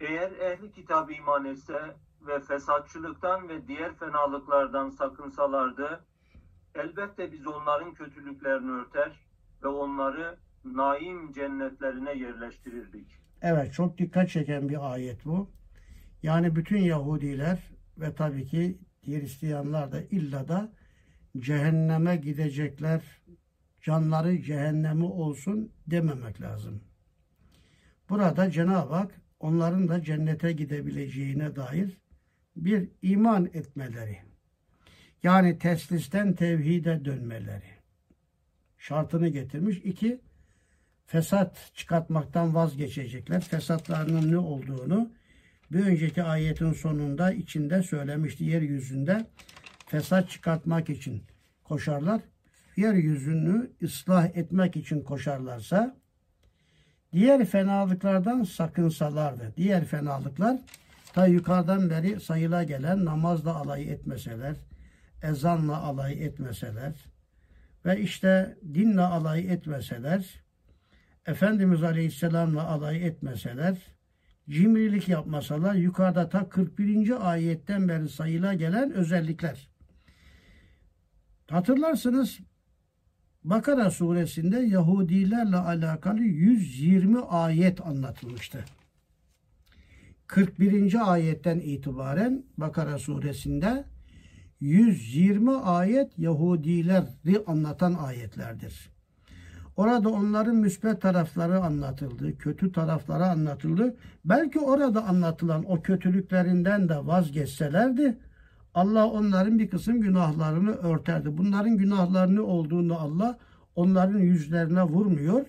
Eğer ehli kitap iman etse ve fesatçılıktan ve diğer fenalıklardan sakınsalardı, elbette biz onların kötülüklerini örter ve onları naim cennetlerine yerleştirirdik. Evet çok dikkat çeken bir ayet bu. Yani bütün Yahudiler ve tabii ki Hristiyanlar da illa da cehenneme gidecekler. Canları cehennemi olsun dememek lazım. Burada Cenab-ı Hak onların da cennete gidebileceğine dair bir iman etmeleri. Yani teslisten tevhide dönmeleri. Şartını getirmiş. İki, fesat çıkartmaktan vazgeçecekler. Fesatlarının ne olduğunu bir önceki ayetin sonunda içinde söylemişti. Yeryüzünde fesat çıkartmak için koşarlar. Yeryüzünü ıslah etmek için koşarlarsa diğer fenalıklardan sakınsalardı. Diğer fenalıklar ta yukarıdan beri sayıla gelen namazla alay etmeseler, ezanla alay etmeseler ve işte dinle alay etmeseler, Efendimiz Aleyhisselam'la alay etmeseler, cimrilik yapmasalar yukarıda ta 41. ayetten beri sayıla gelen özellikler. Hatırlarsınız Bakara suresinde Yahudilerle alakalı 120 ayet anlatılmıştı. 41. ayetten itibaren Bakara suresinde 120 ayet Yahudileri anlatan ayetlerdir. Orada onların müsbet tarafları anlatıldı, kötü tarafları anlatıldı. Belki orada anlatılan o kötülüklerinden de vazgeçselerdi Allah onların bir kısım günahlarını örterdi. Bunların günahlarını olduğunu Allah onların yüzlerine vurmuyor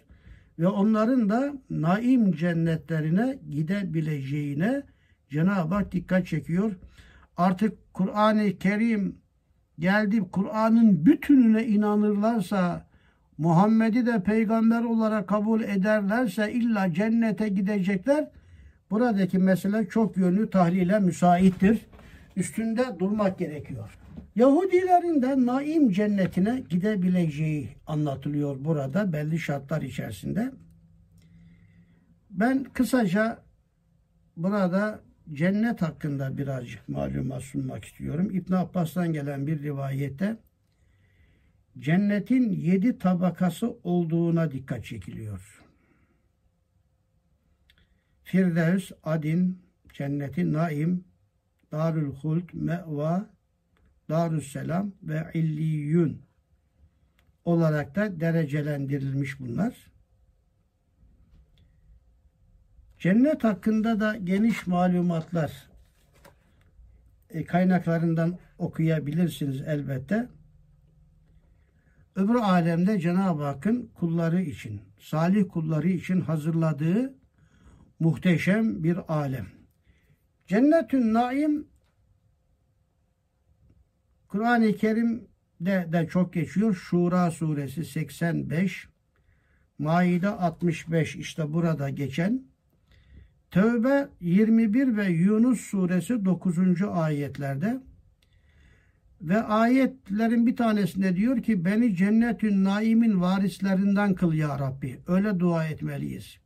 ve onların da naim cennetlerine gidebileceğine Cenab-ı Hak dikkat çekiyor. Artık Kur'an-ı Kerim geldi Kur'an'ın bütününe inanırlarsa Muhammed'i de peygamber olarak kabul ederlerse illa cennete gidecekler. Buradaki mesele çok yönlü tahlile müsaittir. Üstünde durmak gerekiyor. Yahudilerin de naim cennetine gidebileceği anlatılıyor burada belli şartlar içerisinde. Ben kısaca burada cennet hakkında birazcık malumat sunmak istiyorum. İbn Abbas'tan gelen bir rivayette cennetin yedi tabakası olduğuna dikkat çekiliyor. Firdevs, Adin, Cenneti Naim, Darül Hult, Me'va, Darüsselam ve İlliyün olarak da derecelendirilmiş bunlar. Cennet hakkında da geniş malumatlar e, kaynaklarından okuyabilirsiniz elbette. Öbür alemde Cenab-ı Hakk'ın kulları için, salih kulları için hazırladığı muhteşem bir alem. Cennetün Naim Kur'an-ı Kerim'de de çok geçiyor. Şura suresi 85, Maide 65 işte burada geçen. Tövbe 21 ve Yunus suresi 9. ayetlerde ve ayetlerin bir tanesinde diyor ki beni cennetün naimin varislerinden kıl ya Rabbi. Öyle dua etmeliyiz.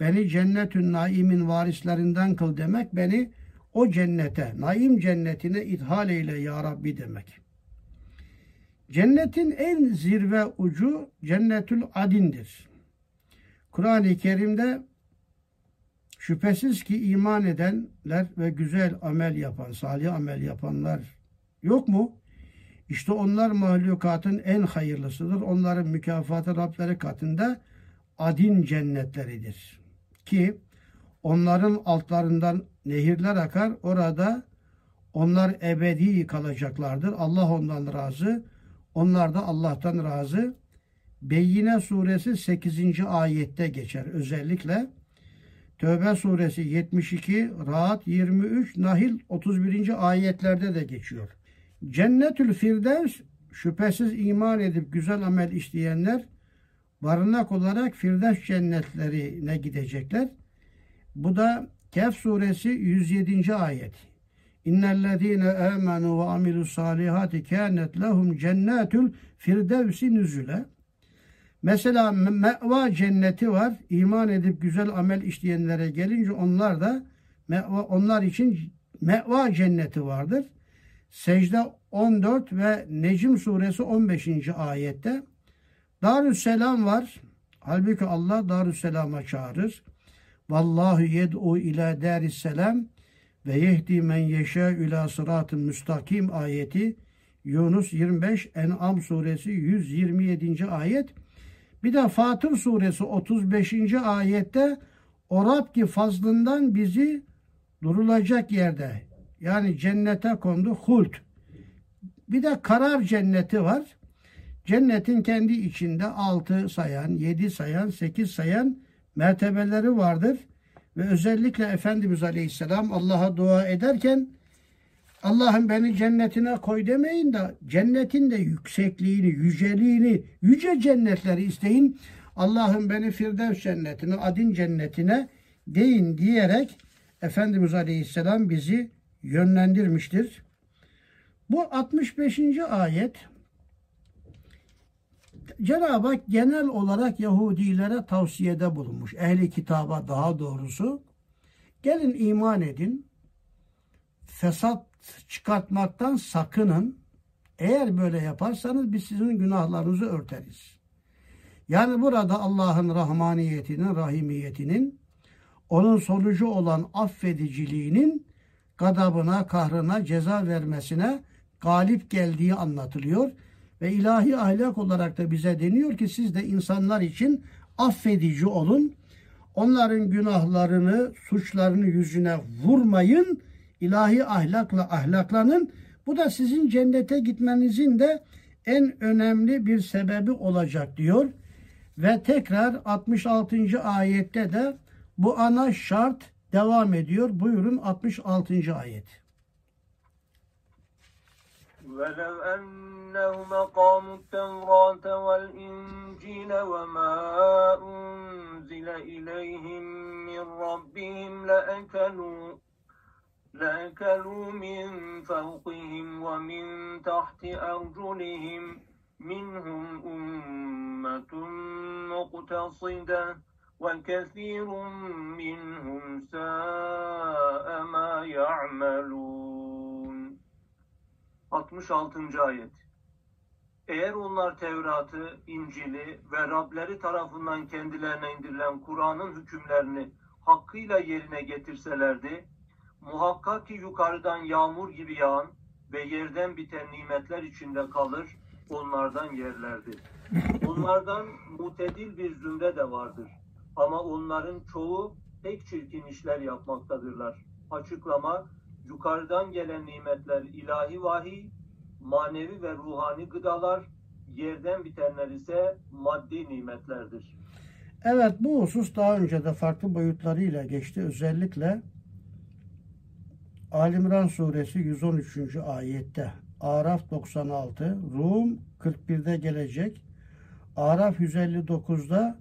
Beni cennetün naimin varislerinden kıl demek beni o cennete, naim cennetine ithal eyle ya Rabbi demek. Cennetin en zirve ucu cennetül adindir. Kur'an-ı Kerim'de şüphesiz ki iman edenler ve güzel amel yapan, salih amel yapanlar yok mu? İşte onlar mahlukatın en hayırlısıdır. Onların mükafatı Rableri katında adin cennetleridir. Ki onların altlarından nehirler akar. Orada onlar ebedi kalacaklardır. Allah ondan razı. Onlar da Allah'tan razı. Beyyine suresi 8. ayette geçer özellikle. Tövbe suresi 72, Rahat 23, Nahil 31. ayetlerde de geçiyor. Cennetül Firdevs şüphesiz iman edip güzel amel işleyenler barınak olarak Firdevs cennetlerine gidecekler. Bu da Kehf suresi 107. ayet. İnnellezîne âmenû ve amilus salihati kânet lehum cennetül firdevsi nüzüle. Mesela meva cenneti var. İman edip güzel amel işleyenlere gelince onlar da meva, onlar için meva cenneti vardır. Secde 14 ve Necim suresi 15. ayette Darüsselam var. Halbuki Allah Darüsselam'a çağırır. Vallahu yed'u ila darisselam ve yehdi men yeşâ ila sıratın müstakim ayeti Yunus 25 En'am suresi 127. ayet bir de Fatır suresi 35. ayette o Rab ki fazlından bizi durulacak yerde yani cennete kondu hult. Bir de karar cenneti var. Cennetin kendi içinde 6 sayan, 7 sayan, 8 sayan mertebeleri vardır. Ve özellikle Efendimiz Aleyhisselam Allah'a dua ederken Allah'ım beni cennetine koy demeyin de cennetin de yüksekliğini, yüceliğini, yüce cennetleri isteyin. Allah'ım beni Firdevs cennetine, Adin cennetine deyin diyerek Efendimiz Aleyhisselam bizi yönlendirmiştir. Bu 65. ayet Cenab-ı Hak genel olarak Yahudilere tavsiyede bulunmuş. Ehli kitaba daha doğrusu. Gelin iman edin. Fesat çıkartmaktan sakının. Eğer böyle yaparsanız biz sizin günahlarınızı örteriz. Yani burada Allah'ın rahmaniyetinin, rahimiyetinin, onun sonucu olan affediciliğinin gadabına, kahrına, ceza vermesine galip geldiği anlatılıyor. Ve ilahi ahlak olarak da bize deniyor ki siz de insanlar için affedici olun. Onların günahlarını, suçlarını yüzüne vurmayın İlahi ahlakla ahlaklanın. Bu da sizin cennete gitmenizin de en önemli bir sebebi olacak diyor. Ve tekrar 66. ayette de bu ana şart devam ediyor. Buyurun 66. ayet. ولو أنهم أقاموا التوراة والإنجيل وما أنزل إليهم من ربهم لأكلوا لأكلوا من فوقهم ومن تحت أرجلهم منهم أمة مقتصدة وكثير منهم ساء ما يعملون 66. ayet Eğer onlar Tevrat'ı, İncil'i ve Rableri tarafından kendilerine indirilen Kur'an'ın hükümlerini hakkıyla yerine getirselerdi, muhakkak ki yukarıdan yağmur gibi yağan ve yerden biten nimetler içinde kalır, onlardan yerlerdi. Onlardan mutedil bir zümre de vardır. Ama onların çoğu pek çirkin işler yapmaktadırlar. Açıklama, yukarıdan gelen nimetler ilahi vahiy, manevi ve ruhani gıdalar, yerden bitenler ise maddi nimetlerdir. Evet bu husus daha önce de farklı boyutlarıyla geçti. Özellikle Alimran suresi 113. ayette, Araf 96, Rum 41'de gelecek, Araf 159'da,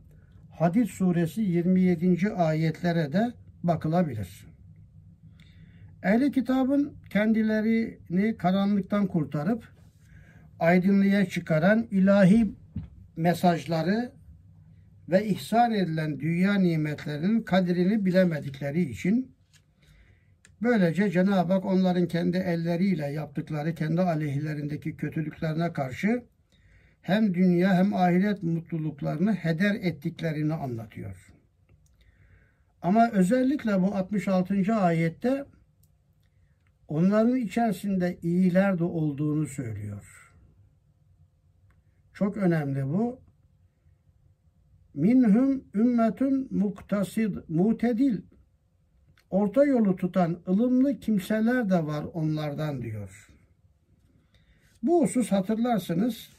Hadid suresi 27. ayetlere de bakılabilir. Ehli kitabın kendilerini karanlıktan kurtarıp aydınlığa çıkaran ilahi mesajları ve ihsan edilen dünya nimetlerinin kadrini bilemedikleri için böylece Cenab-ı Hak onların kendi elleriyle yaptıkları kendi aleyhlerindeki kötülüklerine karşı hem dünya hem ahiret mutluluklarını heder ettiklerini anlatıyor. Ama özellikle bu 66. ayette onların içerisinde iyiler de olduğunu söylüyor. Çok önemli bu. Minhum ümmetün muktasid, mutedil. Orta yolu tutan ılımlı kimseler de var onlardan diyor. Bu husus hatırlarsınız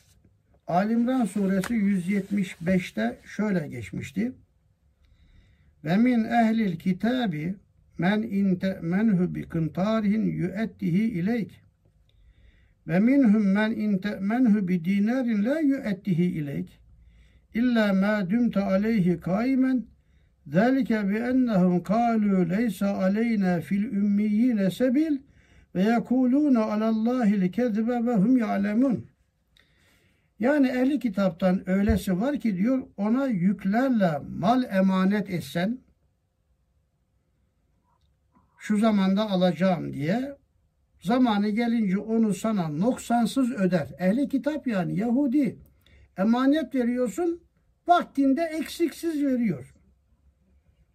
Alimran suresi 175'te şöyle geçmişti. Ve min ehlil kitabi men inte menhu bi kıntarihin yüettihi ileyk. Ve minhum men inte menhu bi dinarin la yüettihi ileyk. İlla ma dumta aleyhi kaimen Zalike bi ennehum kalu leysa aleyna fil ümmiyine sebil ve yekulune alallahi kezibe ve hum. Yani ehli kitaptan öylesi var ki diyor ona yüklerle mal emanet etsen şu zamanda alacağım diye zamanı gelince onu sana noksansız öder. Ehli kitap yani Yahudi emanet veriyorsun vaktinde eksiksiz veriyor.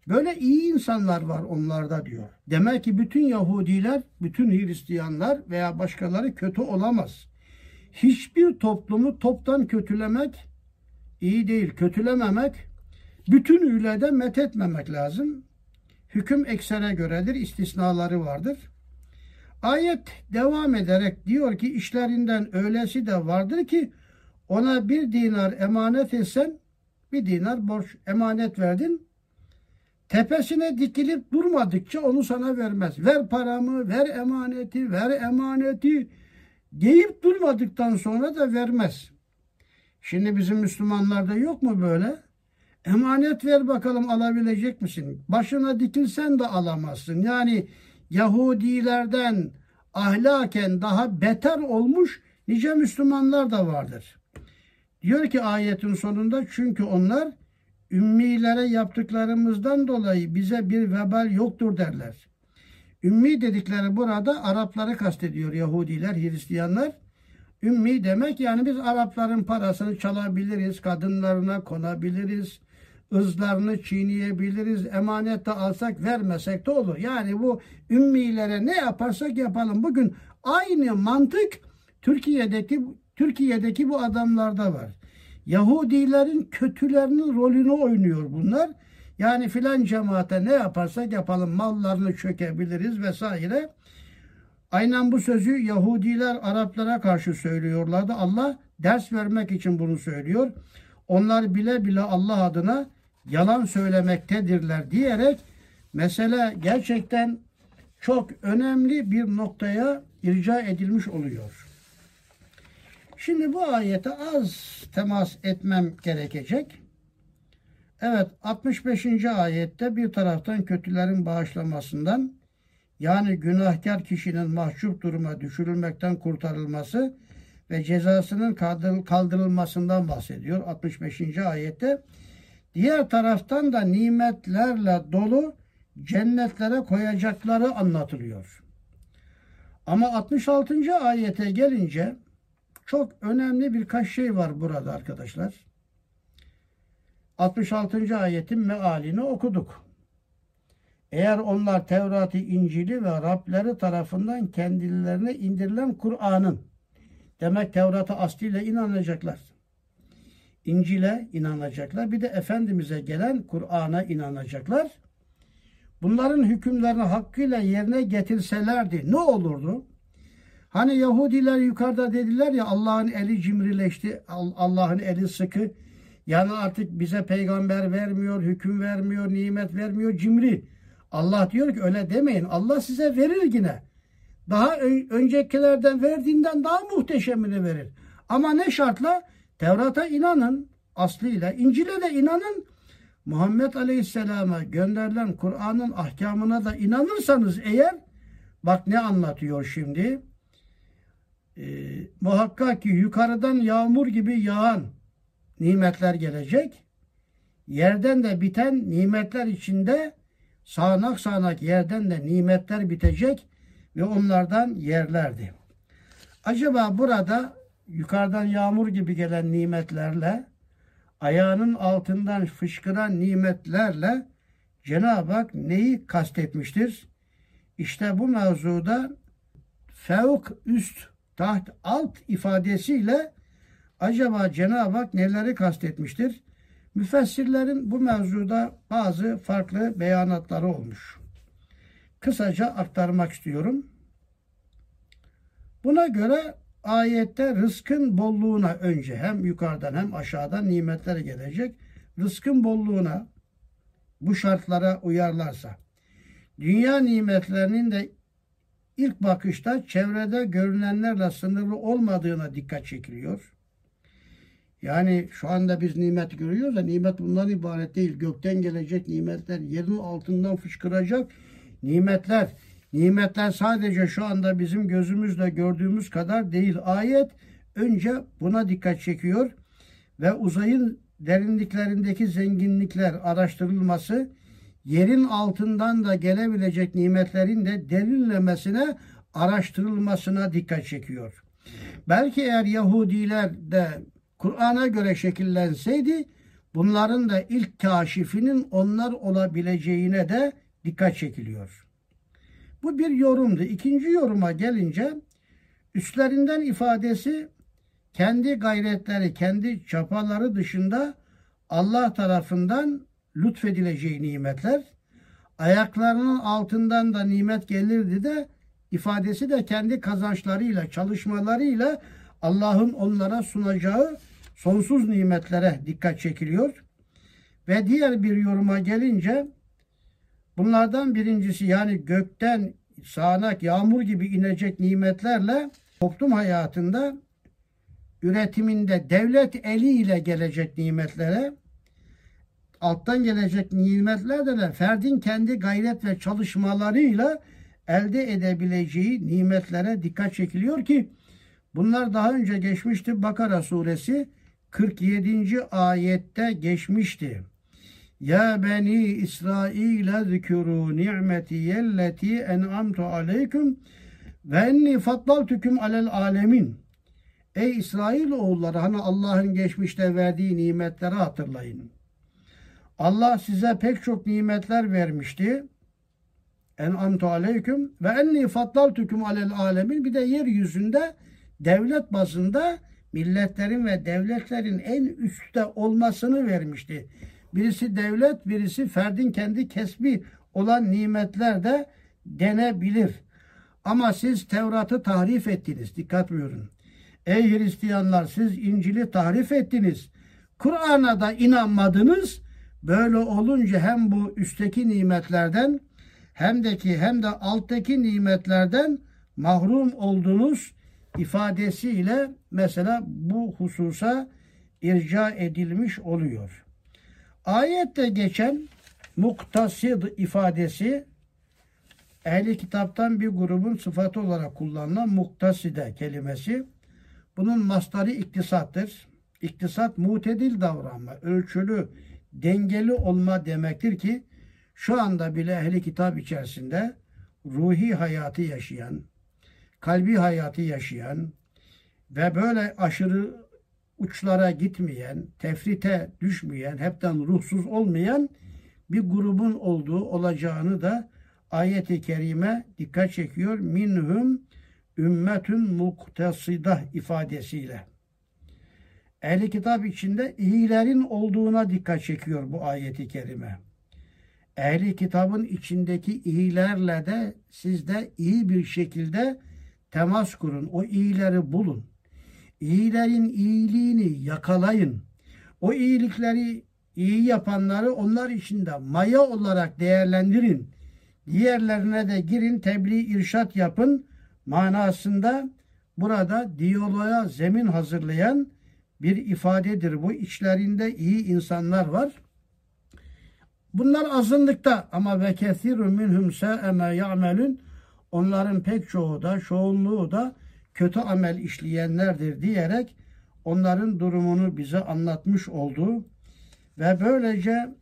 Böyle iyi insanlar var onlarda diyor. Demek ki bütün Yahudiler, bütün Hristiyanlar veya başkaları kötü olamaz. Hiçbir toplumu toptan kötülemek iyi değil. Kötülememek, bütünüyle de methetmemek lazım. Hüküm eksere göredir, istisnaları vardır. Ayet devam ederek diyor ki işlerinden öylesi de vardır ki ona bir dinar emanet etsen bir dinar borç emanet verdin tepesine dikilip durmadıkça onu sana vermez. Ver paramı, ver emaneti, ver emaneti deyip durmadıktan sonra da vermez. Şimdi bizim Müslümanlarda yok mu böyle? Emanet ver bakalım alabilecek misin? Başına dikilsen de alamazsın. Yani Yahudilerden ahlaken daha beter olmuş nice Müslümanlar da vardır. Diyor ki ayetin sonunda çünkü onlar ümmilere yaptıklarımızdan dolayı bize bir vebal yoktur derler. Ümmi dedikleri burada Arapları kastediyor Yahudiler, Hristiyanlar. Ümmi demek yani biz Arapların parasını çalabiliriz, kadınlarına konabiliriz, ızlarını çiğneyebiliriz, emanet de alsak vermesek de olur. Yani bu ümmilere ne yaparsak yapalım. Bugün aynı mantık Türkiye'deki Türkiye'deki bu adamlarda var. Yahudilerin kötülerinin rolünü oynuyor bunlar. Yani filan cemaate ne yaparsak yapalım mallarını çökebiliriz vesaire. Aynen bu sözü Yahudiler Araplara karşı söylüyorlardı. Allah ders vermek için bunu söylüyor. Onlar bile bile Allah adına yalan söylemektedirler diyerek mesele gerçekten çok önemli bir noktaya irca edilmiş oluyor. Şimdi bu ayete az temas etmem gerekecek. Evet 65. ayette bir taraftan kötülerin bağışlamasından yani günahkar kişinin mahcup duruma düşürülmekten kurtarılması ve cezasının kaldırılmasından bahsediyor 65. ayette. Diğer taraftan da nimetlerle dolu cennetlere koyacakları anlatılıyor. Ama 66. ayete gelince çok önemli birkaç şey var burada arkadaşlar. 66. ayetin mealini okuduk. Eğer onlar Tevrat'ı, İncil'i ve Rableri tarafından kendilerine indirilen Kur'an'ın demek Tevrat'a aslıyla inanacaklar. İncil'e inanacaklar. Bir de Efendimiz'e gelen Kur'an'a inanacaklar. Bunların hükümlerini hakkıyla yerine getirselerdi ne olurdu? Hani Yahudiler yukarıda dediler ya Allah'ın eli cimrileşti, Allah'ın eli sıkı. Yani artık bize peygamber vermiyor, hüküm vermiyor, nimet vermiyor, cimri. Allah diyor ki öyle demeyin. Allah size verir yine. Daha öncekilerden verdiğinden daha muhteşemini verir. Ama ne şartla? Tevrat'a inanın aslıyla. İncil'e de inanın. Muhammed Aleyhisselam'a gönderilen Kur'an'ın ahkamına da inanırsanız eğer bak ne anlatıyor şimdi? Ee, muhakkak ki yukarıdan yağmur gibi yağan nimetler gelecek. Yerden de biten nimetler içinde sağanak sağanak yerden de nimetler bitecek ve onlardan yerlerdi. Acaba burada yukarıdan yağmur gibi gelen nimetlerle ayağının altından fışkıran nimetlerle Cenab-ı Hak neyi kastetmiştir? İşte bu mevzuda fevk, üst, taht, alt ifadesiyle acaba Cenab-ı Hak neleri kastetmiştir? Müfessirlerin bu mevzuda bazı farklı beyanatları olmuş. Kısaca aktarmak istiyorum. Buna göre ayette rızkın bolluğuna önce hem yukarıdan hem aşağıdan nimetler gelecek. Rızkın bolluğuna bu şartlara uyarlarsa dünya nimetlerinin de ilk bakışta çevrede görünenlerle sınırlı olmadığına dikkat çekiliyor. Yani şu anda biz nimet görüyoruz da nimet bundan ibaret değil. Gökten gelecek nimetler, yerin altından fışkıracak nimetler. Nimetler sadece şu anda bizim gözümüzle gördüğümüz kadar değil. Ayet önce buna dikkat çekiyor ve uzayın derinliklerindeki zenginlikler araştırılması, yerin altından da gelebilecek nimetlerin de derinlemesine araştırılmasına dikkat çekiyor. Belki eğer Yahudiler de Kur'an'a göre şekillenseydi bunların da ilk kaşifinin onlar olabileceğine de dikkat çekiliyor. Bu bir yorumdu. İkinci yoruma gelince üstlerinden ifadesi kendi gayretleri, kendi çapaları dışında Allah tarafından lütfedileceği nimetler, ayaklarının altından da nimet gelirdi de ifadesi de kendi kazançlarıyla, çalışmalarıyla Allah'ın onlara sunacağı sonsuz nimetlere dikkat çekiliyor. Ve diğer bir yoruma gelince bunlardan birincisi yani gökten sağanak yağmur gibi inecek nimetlerle toplum hayatında üretiminde devlet eliyle gelecek nimetlere alttan gelecek nimetlerle de ferdin kendi gayret ve çalışmalarıyla elde edebileceği nimetlere dikkat çekiliyor ki bunlar daha önce geçmişti. Bakara suresi 47. ayette geçmişti. Ya beni İsrail zikru ni'meti yelleti en'amtu aleyküm ve enni faddaltüküm alel alemin. Ey İsrail oğulları hani Allah'ın geçmişte verdiği nimetleri hatırlayın. Allah size pek çok nimetler vermişti. En'amtu aleyküm ve enni faddaltüküm alel alemin. Bir de yeryüzünde devlet bazında milletlerin ve devletlerin en üstte olmasını vermişti. Birisi devlet, birisi ferdin kendi kesbi olan nimetler de denebilir. Ama siz Tevrat'ı tahrif ettiniz. Dikkat buyurun. Ey Hristiyanlar siz İncil'i tahrif ettiniz. Kur'an'a da inanmadınız. Böyle olunca hem bu üstteki nimetlerden hem de ki hem de alttaki nimetlerden mahrum oldunuz ifadesiyle mesela bu hususa irca edilmiş oluyor. Ayette geçen muktasid ifadesi ehli kitaptan bir grubun sıfatı olarak kullanılan muktaside kelimesi. Bunun mastarı iktisattır. İktisat mutedil davranma, ölçülü, dengeli olma demektir ki şu anda bile ehli kitap içerisinde ruhi hayatı yaşayan, kalbi hayatı yaşayan ve böyle aşırı uçlara gitmeyen, tefrite düşmeyen, hepten ruhsuz olmayan bir grubun olduğu olacağını da ayet-i kerime dikkat çekiyor. Minhum ümmetün muktesidah ifadesiyle. Ehli kitap içinde iyilerin olduğuna dikkat çekiyor bu ayeti kerime. Ehli kitabın içindeki iyilerle de siz de iyi bir şekilde temas kurun. O iyileri bulun. İyilerin iyiliğini yakalayın. O iyilikleri iyi yapanları onlar içinde maya olarak değerlendirin. Diğerlerine de girin tebliğ irşat yapın manasında burada diyaloğa zemin hazırlayan bir ifadedir. Bu içlerinde iyi insanlar var. Bunlar azınlıkta ama ve kesirun minhum sa'e ma ya'melun onların pek çoğu da çoğunluğu da kötü amel işleyenlerdir diyerek onların durumunu bize anlatmış oldu. Ve böylece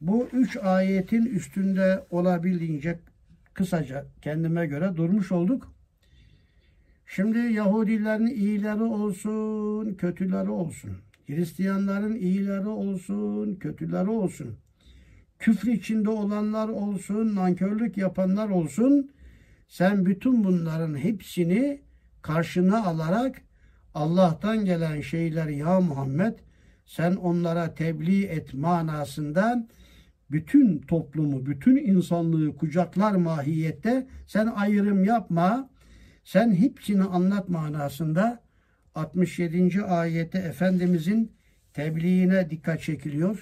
bu üç ayetin üstünde olabildiğince kısaca kendime göre durmuş olduk. Şimdi Yahudilerin iyileri olsun, kötüleri olsun. Hristiyanların iyileri olsun, kötüleri olsun. Küfür içinde olanlar olsun, nankörlük yapanlar olsun. Sen bütün bunların hepsini karşına alarak Allah'tan gelen şeyleri ya Muhammed sen onlara tebliğ et manasında bütün toplumu, bütün insanlığı kucaklar mahiyette sen ayrım yapma. Sen hepsini anlat manasında 67. ayette Efendimizin tebliğine dikkat çekiliyor.